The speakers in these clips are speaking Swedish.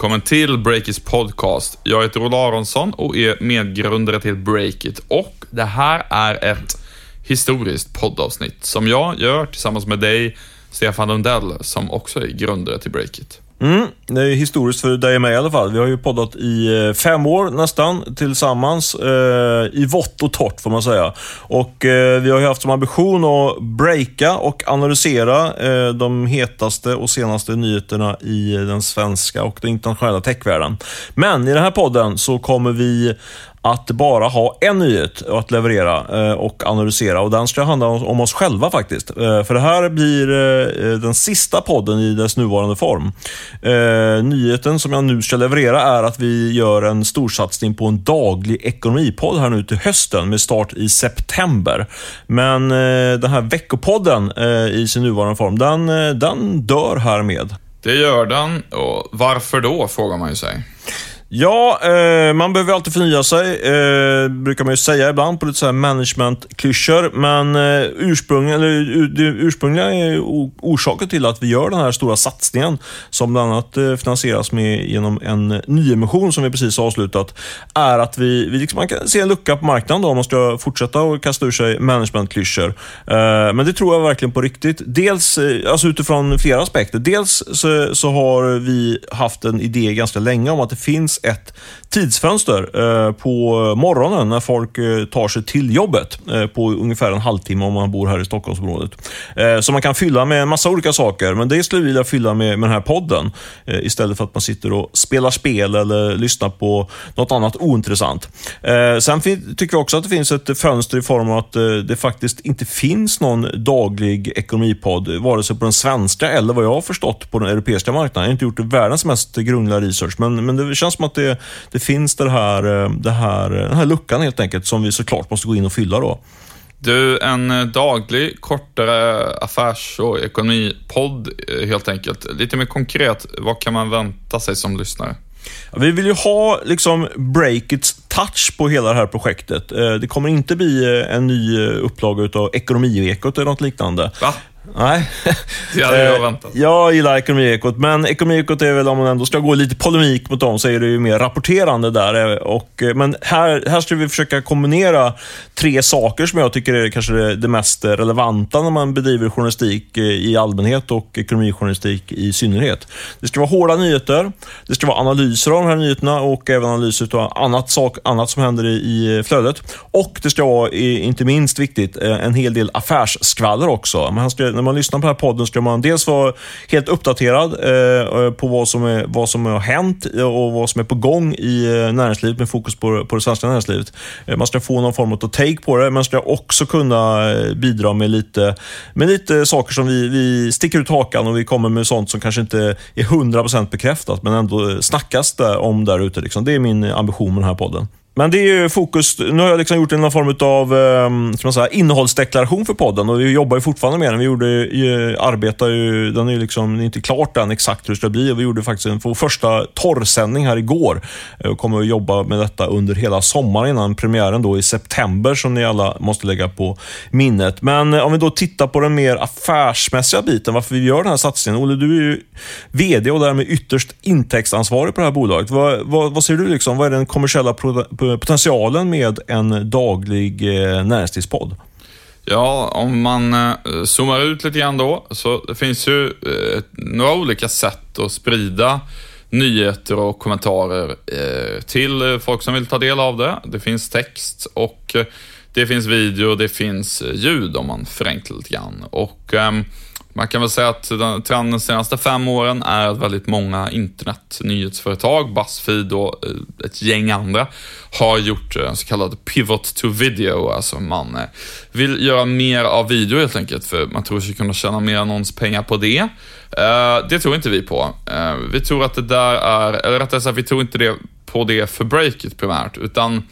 Välkommen till Breakits podcast. Jag heter Olle Aronsson och är medgrundare till Breakit och det här är ett historiskt poddavsnitt som jag gör tillsammans med dig, Stefan Lundell, som också är grundare till Breakit. Mm, det är historiskt för dig och mig i alla fall. Vi har ju poddat i eh, fem år nästan tillsammans. Eh, I vått och torrt får man säga. Och eh, Vi har ju haft som ambition att breaka och analysera eh, de hetaste och senaste nyheterna i den svenska och den internationella techvärlden. Men i den här podden så kommer vi att bara ha en nyhet att leverera eh, och analysera och den ska handla om oss själva faktiskt. Eh, för det här blir eh, den sista podden i dess nuvarande form. Nyheten som jag nu ska leverera är att vi gör en storsatsning på en daglig ekonomipodd här nu till hösten med start i september. Men den här veckopodden i sin nuvarande form, den, den dör härmed. Det gör den och varför då, frågar man ju sig. Ja, eh, man behöver alltid förnya sig, eh, brukar man ju säga ibland på lite så management-klyschor. Men eh, ursprung, eller, det ursprungliga är orsaken till att vi gör den här stora satsningen, som bland annat eh, finansieras med, genom en nyemission som vi precis har avslutat, är att vi, vi liksom, man kan se en lucka på marknaden då, om man ska fortsätta och kasta ur sig management-klyschor. Eh, men det tror jag verkligen på riktigt. Dels eh, alltså utifrån flera aspekter. Dels så, så har vi haft en idé ganska länge om att det finns ett tidsfönster eh, på morgonen när folk eh, tar sig till jobbet eh, på ungefär en halvtimme om man bor här i Stockholmsområdet. Som man kan fylla med en massa olika saker, men det skulle vi vilja fylla med, med den här podden istället för att man sitter och spelar spel eller lyssnar på något annat ointressant. Sen tycker jag också att det finns ett fönster i form av att det faktiskt inte finns någon daglig ekonomipodd, vare sig på den svenska eller vad jag har förstått på den europeiska marknaden. Jag har inte gjort världens mest grundliga research, men, men det känns som att det, det finns det här, eh, det här, den här luckan helt enkelt som vi såklart måste gå in och fylla då. Du, en eh, daglig, kortare affärs och ekonomipodd eh, helt enkelt. Lite mer konkret, vad kan man vänta sig som lyssnare? Vi vill ju ha liksom Breakits touch på hela det här projektet. Det kommer inte bli en ny upplaga av Ekonomiekot eller något liknande. Va? Nej. Det hade jag väntat. Jag gillar Ekonomiekot, men Ekonomiekot är väl, om man ändå ska gå lite polemik mot dem, så är det ju mer rapporterande där. Och, men här, här ska vi försöka kombinera tre saker som jag tycker är kanske det, det mest relevanta när man bedriver journalistik i allmänhet och ekonomijournalistik i synnerhet. Det ska vara hårda nyheter, det ska vara analyser av de här nyheterna och även analyser av annat, sak, annat som händer i, i flödet. Och det ska vara, inte minst viktigt, en hel del affärsskvaller också. Man ska när man lyssnar på den här podden ska man dels vara helt uppdaterad eh, eh, på vad som, är, vad som har hänt och vad som är på gång i eh, näringslivet med fokus på, på det svenska näringslivet. Eh, man ska få någon form av take på det. Man ska också kunna bidra med lite, med lite saker som vi, vi sticker ut hakan och vi kommer med sånt som kanske inte är 100% bekräftat men ändå snackas det om där ute. Liksom. Det är min ambition med den här podden. Men det är ju fokus. Nu har jag liksom gjort någon form av eh, säga, innehållsdeklaration för podden och vi jobbar ju fortfarande med den. Vi gjorde, ju, arbetar ju, den är ju liksom inte klart än exakt hur det ska bli. Vi gjorde faktiskt en vår första torrsändning här igår och kommer att jobba med detta under hela sommaren innan premiären då i september som ni alla måste lägga på minnet. Men eh, om vi då tittar på den mer affärsmässiga biten, varför vi gör den här satsningen. Olle, du är ju VD och därmed ytterst intäktsansvarig på det här bolaget. Vad, vad, vad ser du? liksom? Vad är den kommersiella potentialen med en daglig eh, näringslivspodd? Ja, om man eh, zoomar ut lite grann då, så det finns ju eh, några olika sätt att sprida nyheter och kommentarer till folk som vill ta del av det. Det finns text och det finns video och det finns ljud om man förenklar lite grann. Och ehm, man kan väl säga att trenden de senaste fem åren är att väldigt många internetnyhetsföretag, Buzzfeed och eh, ett gäng andra, har gjort eh, en så kallad pivot to video. Alltså man eh, vill göra mer av video helt enkelt, för man tror sig kunna tjäna mer annonspengar på det. Det tror inte vi på. Vi tror att det där är, eller rättare sagt, vi tror inte det på det för breaket primärt, utan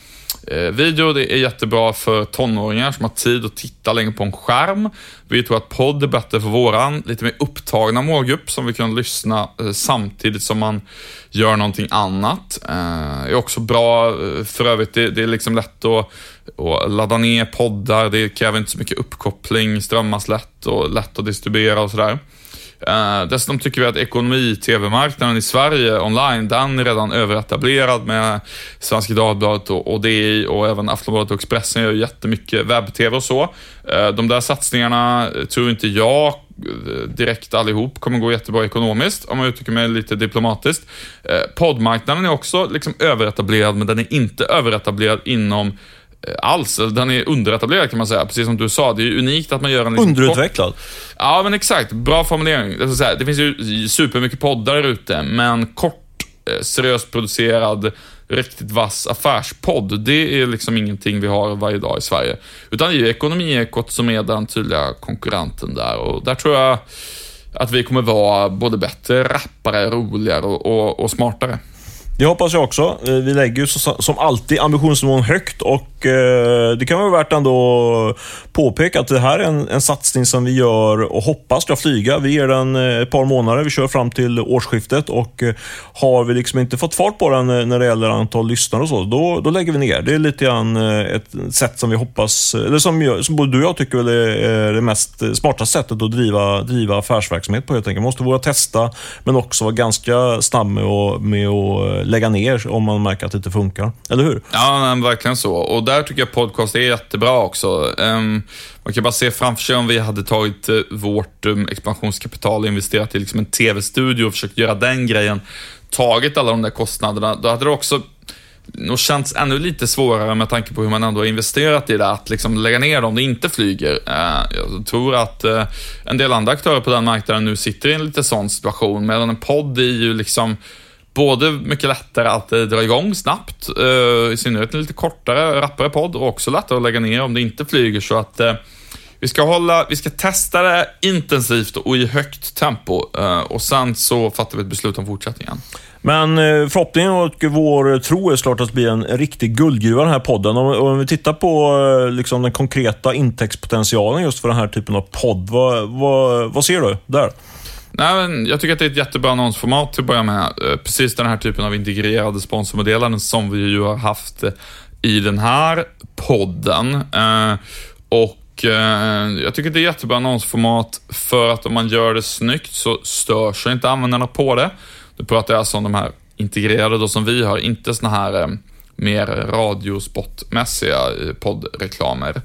Eh, video det är jättebra för tonåringar som har tid att titta länge på en skärm. Vi tror att podd är bättre för våran lite mer upptagna målgrupp som vi kan lyssna eh, samtidigt som man gör någonting annat. Eh, är också bra eh, för övrigt. Det, det är liksom lätt att, att ladda ner poddar. Det kräver inte så mycket uppkoppling, strömmas lätt och lätt att distribuera och sådär. Uh, dessutom tycker vi att ekonomi-tv-marknaden i Sverige online, den är redan överetablerad med Svenska Dagbladet och, och DI och även Aftonbladet och Expressen gör jättemycket webb-tv och så. Uh, de där satsningarna tror inte jag eh, direkt allihop kommer gå jättebra ekonomiskt, om man uttrycker mig lite diplomatiskt. Eh, poddmarknaden är också liksom överetablerad, men den är inte överetablerad inom alls. Den är underetablerad kan man säga, precis som du sa. Det är unikt att man gör en... Liksom Underutvecklad? Kort... Ja, men exakt. Bra formulering. Det finns ju supermycket poddar ute, men kort, eh, seriöst producerad, riktigt vass affärspodd, det är liksom ingenting vi har varje dag i Sverige. Utan det är ju Ekonomiekot som är den tydliga konkurrenten där och där tror jag att vi kommer vara både bättre, rappare, roligare och, och, och smartare. Det hoppas jag också. Eh, vi lägger ju som alltid ambitionsnivån högt och eh, Eh, det kan vara värt ändå påpeka att det här är en, en satsning som vi gör och hoppas ska flyga. Vi ger den eh, ett par månader. Vi kör fram till årsskiftet och eh, har vi liksom inte fått fart på den när det gäller antal lyssnare och så, då, då lägger vi ner. Det är lite grann ett sätt som vi hoppas, eller som, som både du och jag tycker väl är det mest smarta sättet att driva, driva affärsverksamhet på helt enkelt. Man måste våga testa, men också vara ganska snabb med att, med att lägga ner om man märker att det inte funkar. Eller hur? Ja, nej, verkligen så. Och där tycker jag podcast är jättebra också. Um, man kan bara se framför sig om vi hade tagit uh, vårt um, expansionskapital och investerat i liksom en tv-studio och försökt göra den grejen, tagit alla de där kostnaderna, då hade det också nog känts ännu lite svårare med tanke på hur man ändå har investerat i det, att liksom lägga ner om det inte flyger. Uh, jag tror att uh, en del andra aktörer på den marknaden nu sitter i en lite sån situation, medan en podd är ju liksom både mycket lättare att eh, dra igång snabbt, eh, i synnerhet en lite kortare, rappare podd och också lättare att lägga ner om det inte flyger. Så att eh, vi ska, hålla, vi ska testa det intensivt och i högt tempo och sen så fattar vi ett beslut om fortsättningen. Men förhoppningen och vår tro är såklart att det blir en riktig guldgruva den här podden. Om, vi tittar på liksom, den konkreta intäktspotentialen just för den här typen av podd, vad, vad, vad ser du där? Nej, men jag tycker att det är ett jättebra annonsformat till att börja med. Eh, precis den här typen av integrerade sponsormeddelanden som vi ju har haft eh, i den här podden. Eh, och jag tycker det är ett jättebra annonsformat för att om man gör det snyggt så stör sig inte användarna på det. Nu pratar jag alltså om de här integrerade då som vi har, inte såna här mer radiospotmässiga poddreklamer.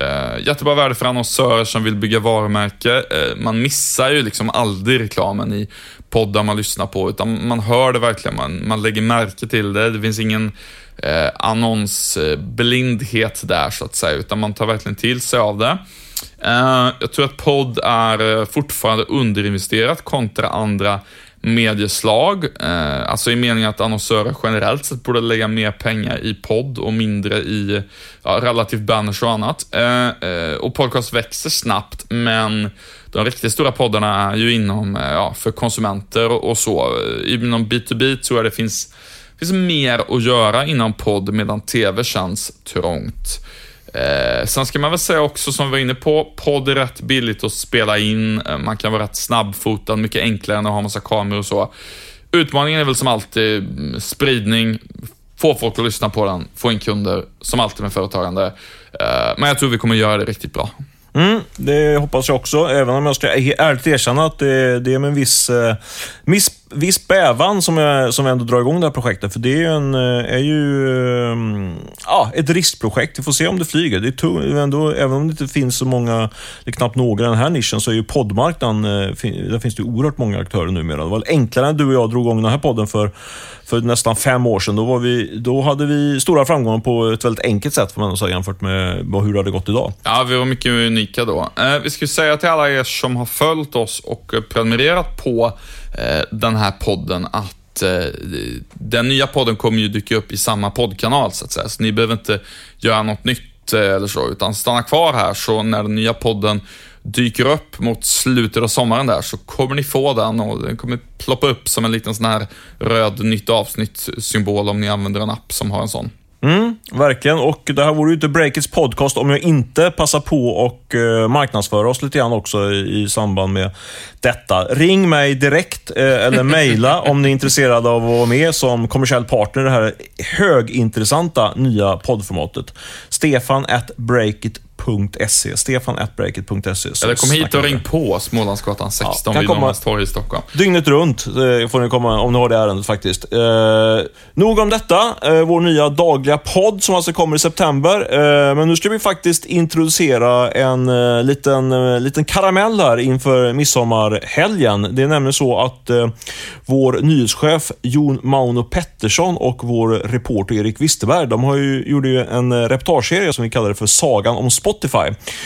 Eh, jättebra värde för annonsörer som vill bygga varumärke. Eh, man missar ju liksom aldrig reklamen i poddar man lyssnar på, utan man hör det verkligen. Man, man lägger märke till det. Det finns ingen eh, annonsblindhet där så att säga, utan man tar verkligen till sig av det. Eh, jag tror att podd är eh, fortfarande underinvesterat kontra andra medieslag. Eh, alltså i meningen att annonsörer generellt sett borde lägga mer pengar i podd och mindre i ja, relativt banners och annat. Eh, eh, och podcast växer snabbt, men de riktigt stora poddarna är ju inom, eh, ja, för konsumenter och, och så. Eh, inom B2B tror jag det finns, finns mer att göra inom podd, medan TV känns trångt. Eh, sen ska man väl säga också, som vi var inne på, podd är rätt billigt att spela in. Eh, man kan vara rätt snabbfotad, mycket enklare än att ha massa kameror och så. Utmaningen är väl som alltid mm, spridning, få folk att lyssna på den, få in kunder, som alltid med företagande. Eh, men jag tror vi kommer göra det riktigt bra. Mm, det hoppas jag också, även om jag ska ärligt erkänna att det, det är med en viss, eh, viss, bävan som jag, som jag ändå drar igång det här projektet. För det är ju, en, eh, är ju ehm, ja, ett riskprojekt. Vi får se om det flyger. Det är ändå, även om det inte finns så många, det är knappt några i den här nischen, så är ju poddmarknaden, eh, där finns det oerhört många aktörer numera. Det var enklare när du och jag drog igång den här podden för för nästan fem år sedan. Då, var vi, då hade vi stora framgångar på ett väldigt enkelt sätt, får man säga, jämfört med hur det hade gått idag. Ja, vi var mycket unika då. Eh, vi ska säga till alla er som har följt oss och prenumererat på eh, den här podden att eh, den nya podden kommer ju dyka upp i samma poddkanal, så att säga. Så ni behöver inte göra något nytt eh, eller så, utan stanna kvar här, så när den nya podden dyker upp mot slutet av sommaren där så kommer ni få den och den kommer ploppa upp som en liten sån här röd nytt avsnitt-symbol om ni använder en app som har en sån. Mm, verkligen. Och det här vore ju inte Breakits podcast om jag inte passar på och uh, marknadsföra oss lite grann också i, i samband med detta. Ring mig direkt uh, eller mejla om ni är intresserade av att vara med som kommersiell partner i det här högintressanta nya poddformatet. Stefan at breakit breakit.se. Stefan.breakit.se. Eller kom hit och ring på Smålandsgatan 16 Ja, vid Norrmalmstorg i Stockholm. Dygnet runt eh, får ni komma om ni har det ärendet faktiskt. Eh, nog om detta. Eh, vår nya dagliga podd som alltså kommer i september. Eh, men nu ska vi faktiskt introducera en eh, liten, eh, liten karamell här inför midsommarhelgen. Det är nämligen så att eh, vår nyhetschef Jon Mauno Pettersson och vår reporter Erik Wisterberg, de har ju, gjorde ju en reportageserie som vi kallar det för Sagan om Spotify.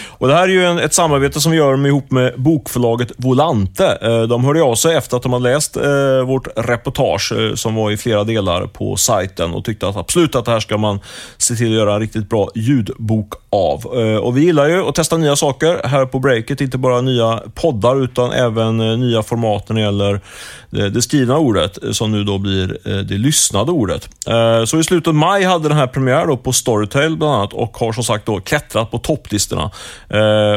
Och Det här är ju en, ett samarbete som vi gör med, ihop med bokförlaget Volante. Eh, de hörde av sig efter att de hade läst eh, vårt reportage eh, som var i flera delar på sajten och tyckte att absolut att det här ska man se till att göra en riktigt bra ljudbok av. Eh, och Vi gillar ju att testa nya saker här på Breakit. Inte bara nya poddar utan även eh, nya format när det gäller eh, det, skrivna ordet som nu då blir det lyssnade ordet. Så i slutet av maj hade den här premiär då på Storytel bland annat och har som sagt då klättrat på topplistorna.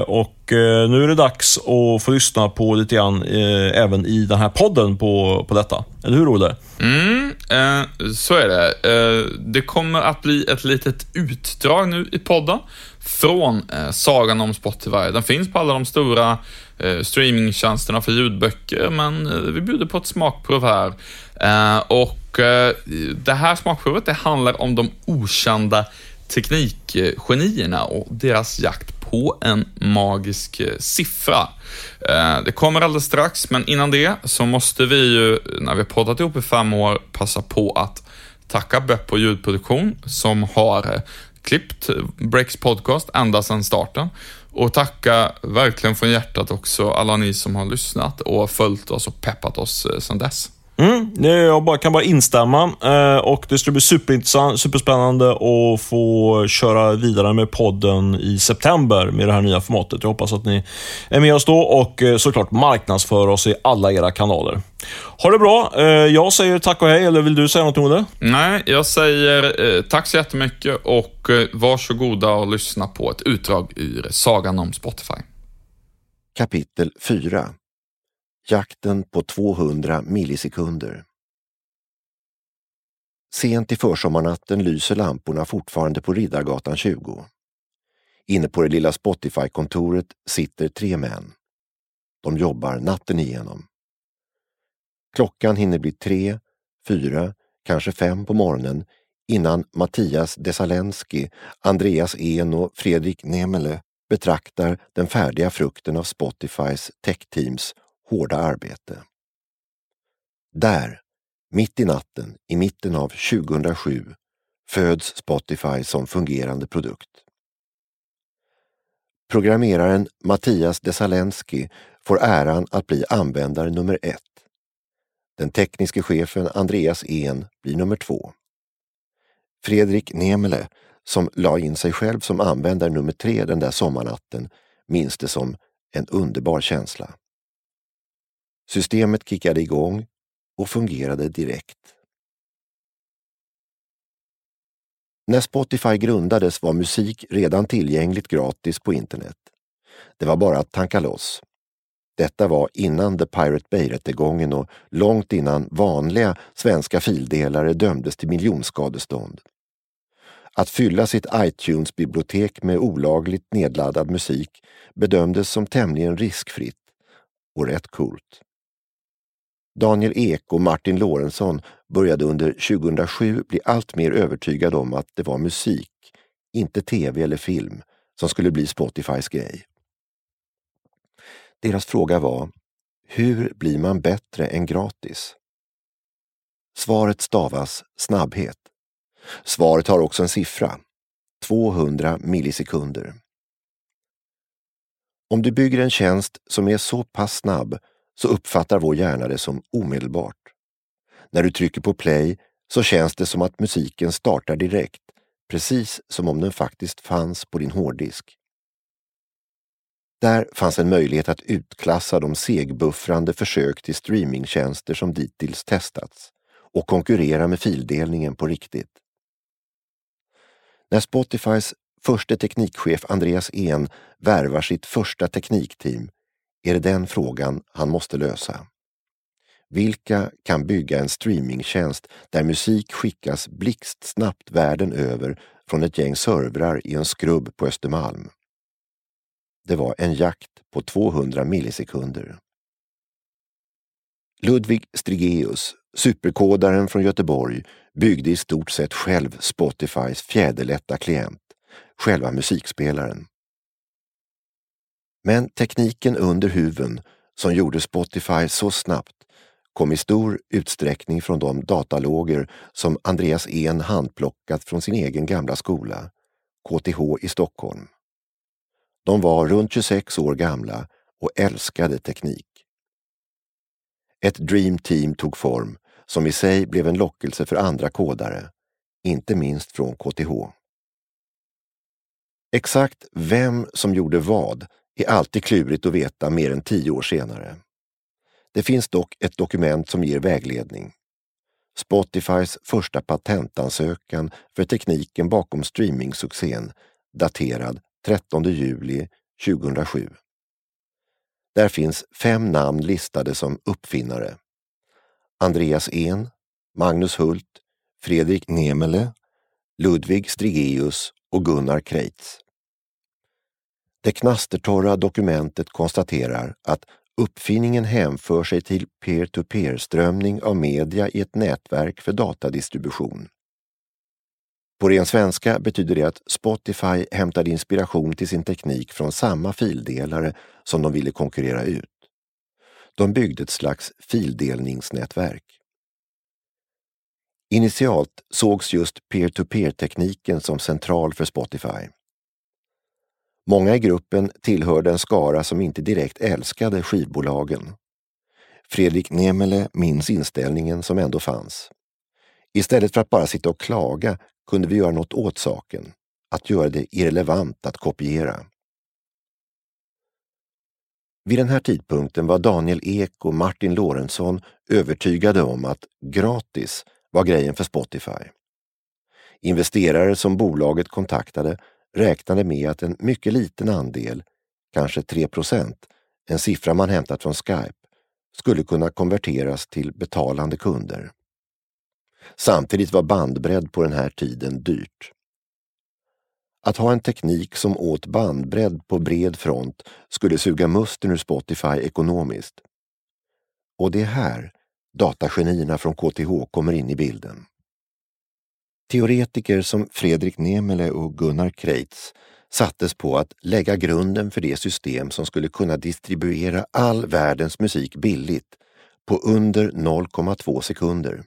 Och Eh, nu är det dags att få lyssna på lite grann eh, även i den här podden på, på detta. Eller hur Olle? Mm, eh, så är det. Eh, det kommer att bli ett litet utdrag nu i podden från eh, Sagan om Spotify. Den finns på alla de stora eh, streamingtjänsterna för ljudböcker, men eh, vi bjuder på ett smakprov här. Eh, och eh, det här smakprovet, det handlar om de okända teknikgenierna och deras jakt på en magisk eh, siffra. Eh, det kommer alldeles strax, men innan det så måste vi ju, när vi har poddat ihop i fem år, passa på att tacka Beppo ljudproduktion som har eh, klippt Breaks podcast ända sedan starten. Och tacka verkligen från hjärtat också alla ni som har lyssnat och följt oss och peppat oss sedan dess. Mm, jag bara, kan bara instämma eh, och det ska bli superintressant, superspännande att få köra vidare med podden i september med det här nya formatet. Jag hoppas att ni är med oss då och eh, såklart marknadsför oss i alla era kanaler. Ha det bra. Eh, jag säger tack och hej, eller vill du säga något Olle? Nej, jag säger eh, tack så jättemycket och eh, varsågoda och lyssna på ett utdrag ur Sagan om Spotify. Kapitel 4 Jakten på 200 millisekunder Sent i försommarnatten lyser lamporna fortfarande på Riddargatan 20. Inne på det lilla Spotify-kontoret sitter tre män. De jobbar natten igenom. Klockan hinner bli tre, fyra, kanske fem på morgonen innan Mattias Desalenski, Andreas En och Fredrik Nemele betraktar den färdiga frukten av Spotifys techteams hårda arbete. Där, mitt i natten, i mitten av 2007, föds Spotify som fungerande produkt. Programmeraren Mattias Desalenski får äran att bli användare nummer ett. Den tekniske chefen Andreas En blir nummer två. Fredrik Nemele, som la in sig själv som användare nummer tre den där sommarnatten, minns det som en underbar känsla. Systemet kickade igång och fungerade direkt. När Spotify grundades var musik redan tillgängligt gratis på internet. Det var bara att tanka loss. Detta var innan The Pirate Bay-rättegången och långt innan vanliga svenska fildelare dömdes till miljonskadestånd. Att fylla sitt iTunes-bibliotek med olagligt nedladdad musik bedömdes som tämligen riskfritt och rätt coolt. Daniel Ek och Martin Lorentzon började under 2007 bli allt mer övertygade om att det var musik, inte tv eller film, som skulle bli Spotifys grej. Deras fråga var, hur blir man bättre än gratis? Svaret stavas snabbhet. Svaret har också en siffra, 200 millisekunder. Om du bygger en tjänst som är så pass snabb så uppfattar vår hjärna det som omedelbart. När du trycker på play så känns det som att musiken startar direkt, precis som om den faktiskt fanns på din hårddisk. Där fanns en möjlighet att utklassa de segbuffrande försök till streamingtjänster som dittills testats och konkurrera med fildelningen på riktigt. När Spotifys förste teknikchef Andreas En värvar sitt första teknikteam är det den frågan han måste lösa. Vilka kan bygga en streamingtjänst där musik skickas blixtsnabbt världen över från ett gäng servrar i en skrubb på Östermalm? Det var en jakt på 200 millisekunder. Ludvig Strigeus, superkodaren från Göteborg, byggde i stort sett själv Spotifys fjäderlätta klient, själva musikspelaren. Men tekniken under huven som gjorde Spotify så snabbt kom i stor utsträckning från de dataloger som Andreas En handplockat från sin egen gamla skola, KTH i Stockholm. De var runt 26 år gamla och älskade teknik. Ett Dream Team tog form som i sig blev en lockelse för andra kodare, inte minst från KTH. Exakt vem som gjorde vad är alltid klurigt att veta mer än tio år senare. Det finns dock ett dokument som ger vägledning. Spotifys första patentansökan för tekniken bakom streamingsuccén daterad 13 juli 2007. Där finns fem namn listade som uppfinnare. Andreas En, Magnus Hult, Fredrik Nemele, Ludvig Strigeus och Gunnar Kreitz. Det knastertorra dokumentet konstaterar att uppfinningen hänför sig till peer-to-peer-strömning av media i ett nätverk för datadistribution. På ren svenska betyder det att Spotify hämtade inspiration till sin teknik från samma fildelare som de ville konkurrera ut. De byggde ett slags fildelningsnätverk. Initialt sågs just peer-to-peer-tekniken som central för Spotify. Många i gruppen tillhörde en skara som inte direkt älskade skivbolagen. Fredrik Nemele minns inställningen som ändå fanns. Istället för att bara sitta och klaga kunde vi göra något åt saken, att göra det irrelevant att kopiera. Vid den här tidpunkten var Daniel Ek och Martin Lorentzon övertygade om att gratis var grejen för Spotify. Investerare som bolaget kontaktade räknade med att en mycket liten andel, kanske 3% en siffra man hämtat från Skype, skulle kunna konverteras till betalande kunder. Samtidigt var bandbredd på den här tiden dyrt. Att ha en teknik som åt bandbredd på bred front skulle suga musten ur Spotify ekonomiskt. Och det är här datagenierna från KTH kommer in i bilden. Teoretiker som Fredrik Nemele och Gunnar Kreitz sattes på att lägga grunden för det system som skulle kunna distribuera all världens musik billigt på under 0,2 sekunder.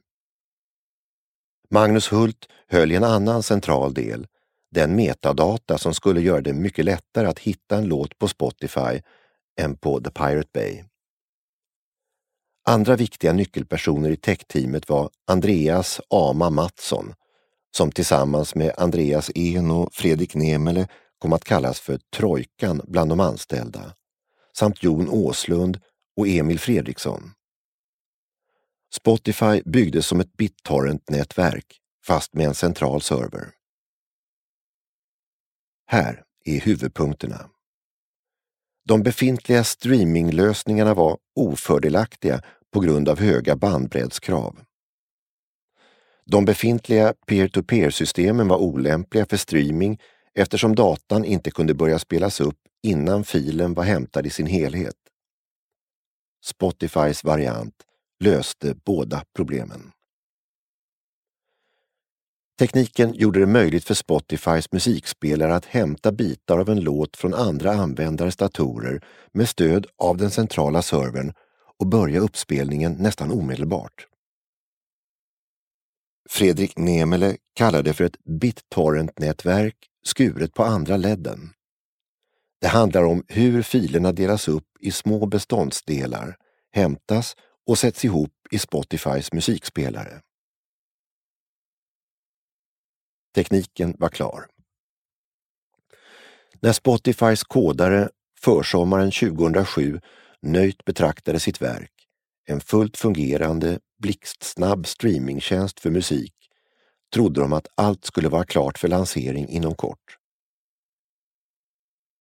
Magnus Hult höll i en annan central del, den metadata som skulle göra det mycket lättare att hitta en låt på Spotify än på The Pirate Bay. Andra viktiga nyckelpersoner i techteamet var Andreas Ama Mattsson som tillsammans med Andreas En och Fredrik Nemele kom att kallas för Trojkan bland de anställda, samt Jon Åslund och Emil Fredriksson. Spotify byggdes som ett BitTorrent-nätverk, fast med en central server. Här är huvudpunkterna. De befintliga streaminglösningarna var ofördelaktiga på grund av höga bandbreddskrav. De befintliga peer-to-peer-systemen var olämpliga för streaming eftersom datan inte kunde börja spelas upp innan filen var hämtad i sin helhet. Spotifys variant löste båda problemen. Tekniken gjorde det möjligt för Spotifys musikspelare att hämta bitar av en låt från andra användares datorer med stöd av den centrala servern och börja uppspelningen nästan omedelbart. Fredrik Nemele kallar det för ett BitTorrent-nätverk skuret på andra ledden. Det handlar om hur filerna delas upp i små beståndsdelar, hämtas och sätts ihop i Spotifys musikspelare. Tekniken var klar. När Spotifys kodare försommaren 2007 nöjt betraktade sitt verk, en fullt fungerande blixtsnabb streamingtjänst för musik trodde de att allt skulle vara klart för lansering inom kort.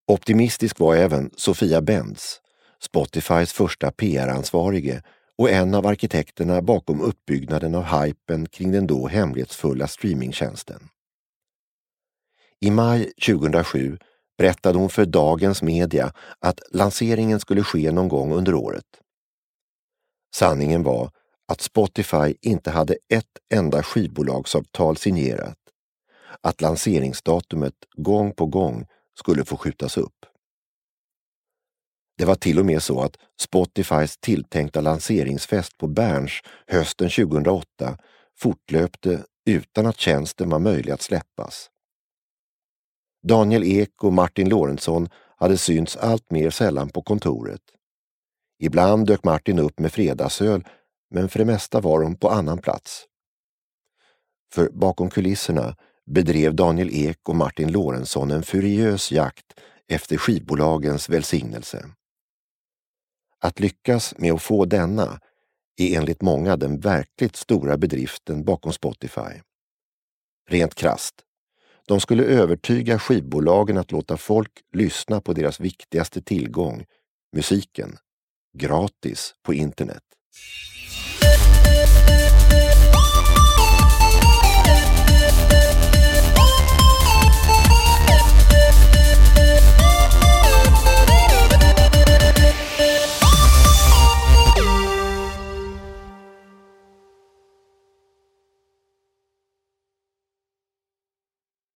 Optimistisk var även Sofia Benz, Spotifys första PR-ansvarige och en av arkitekterna bakom uppbyggnaden av hypen kring den då hemlighetsfulla streamingtjänsten. I maj 2007 berättade hon för Dagens Media att lanseringen skulle ske någon gång under året. Sanningen var att Spotify inte hade ett enda skivbolagsavtal signerat, att lanseringsdatumet gång på gång skulle få skjutas upp. Det var till och med så att Spotifys tilltänkta lanseringsfest på Berns hösten 2008 fortlöpte utan att tjänsten var möjlig att släppas. Daniel Ek och Martin Lorentzon hade synts allt mer sällan på kontoret. Ibland dök Martin upp med fredagsöl, men för det mesta var de på annan plats. För bakom kulisserna bedrev Daniel Ek och Martin Lorentzon en furiös jakt efter skivbolagens välsignelse. Att lyckas med att få denna är enligt många den verkligt stora bedriften bakom Spotify. Rent krast. De skulle övertyga skivbolagen att låta folk lyssna på deras viktigaste tillgång, musiken, gratis på internet.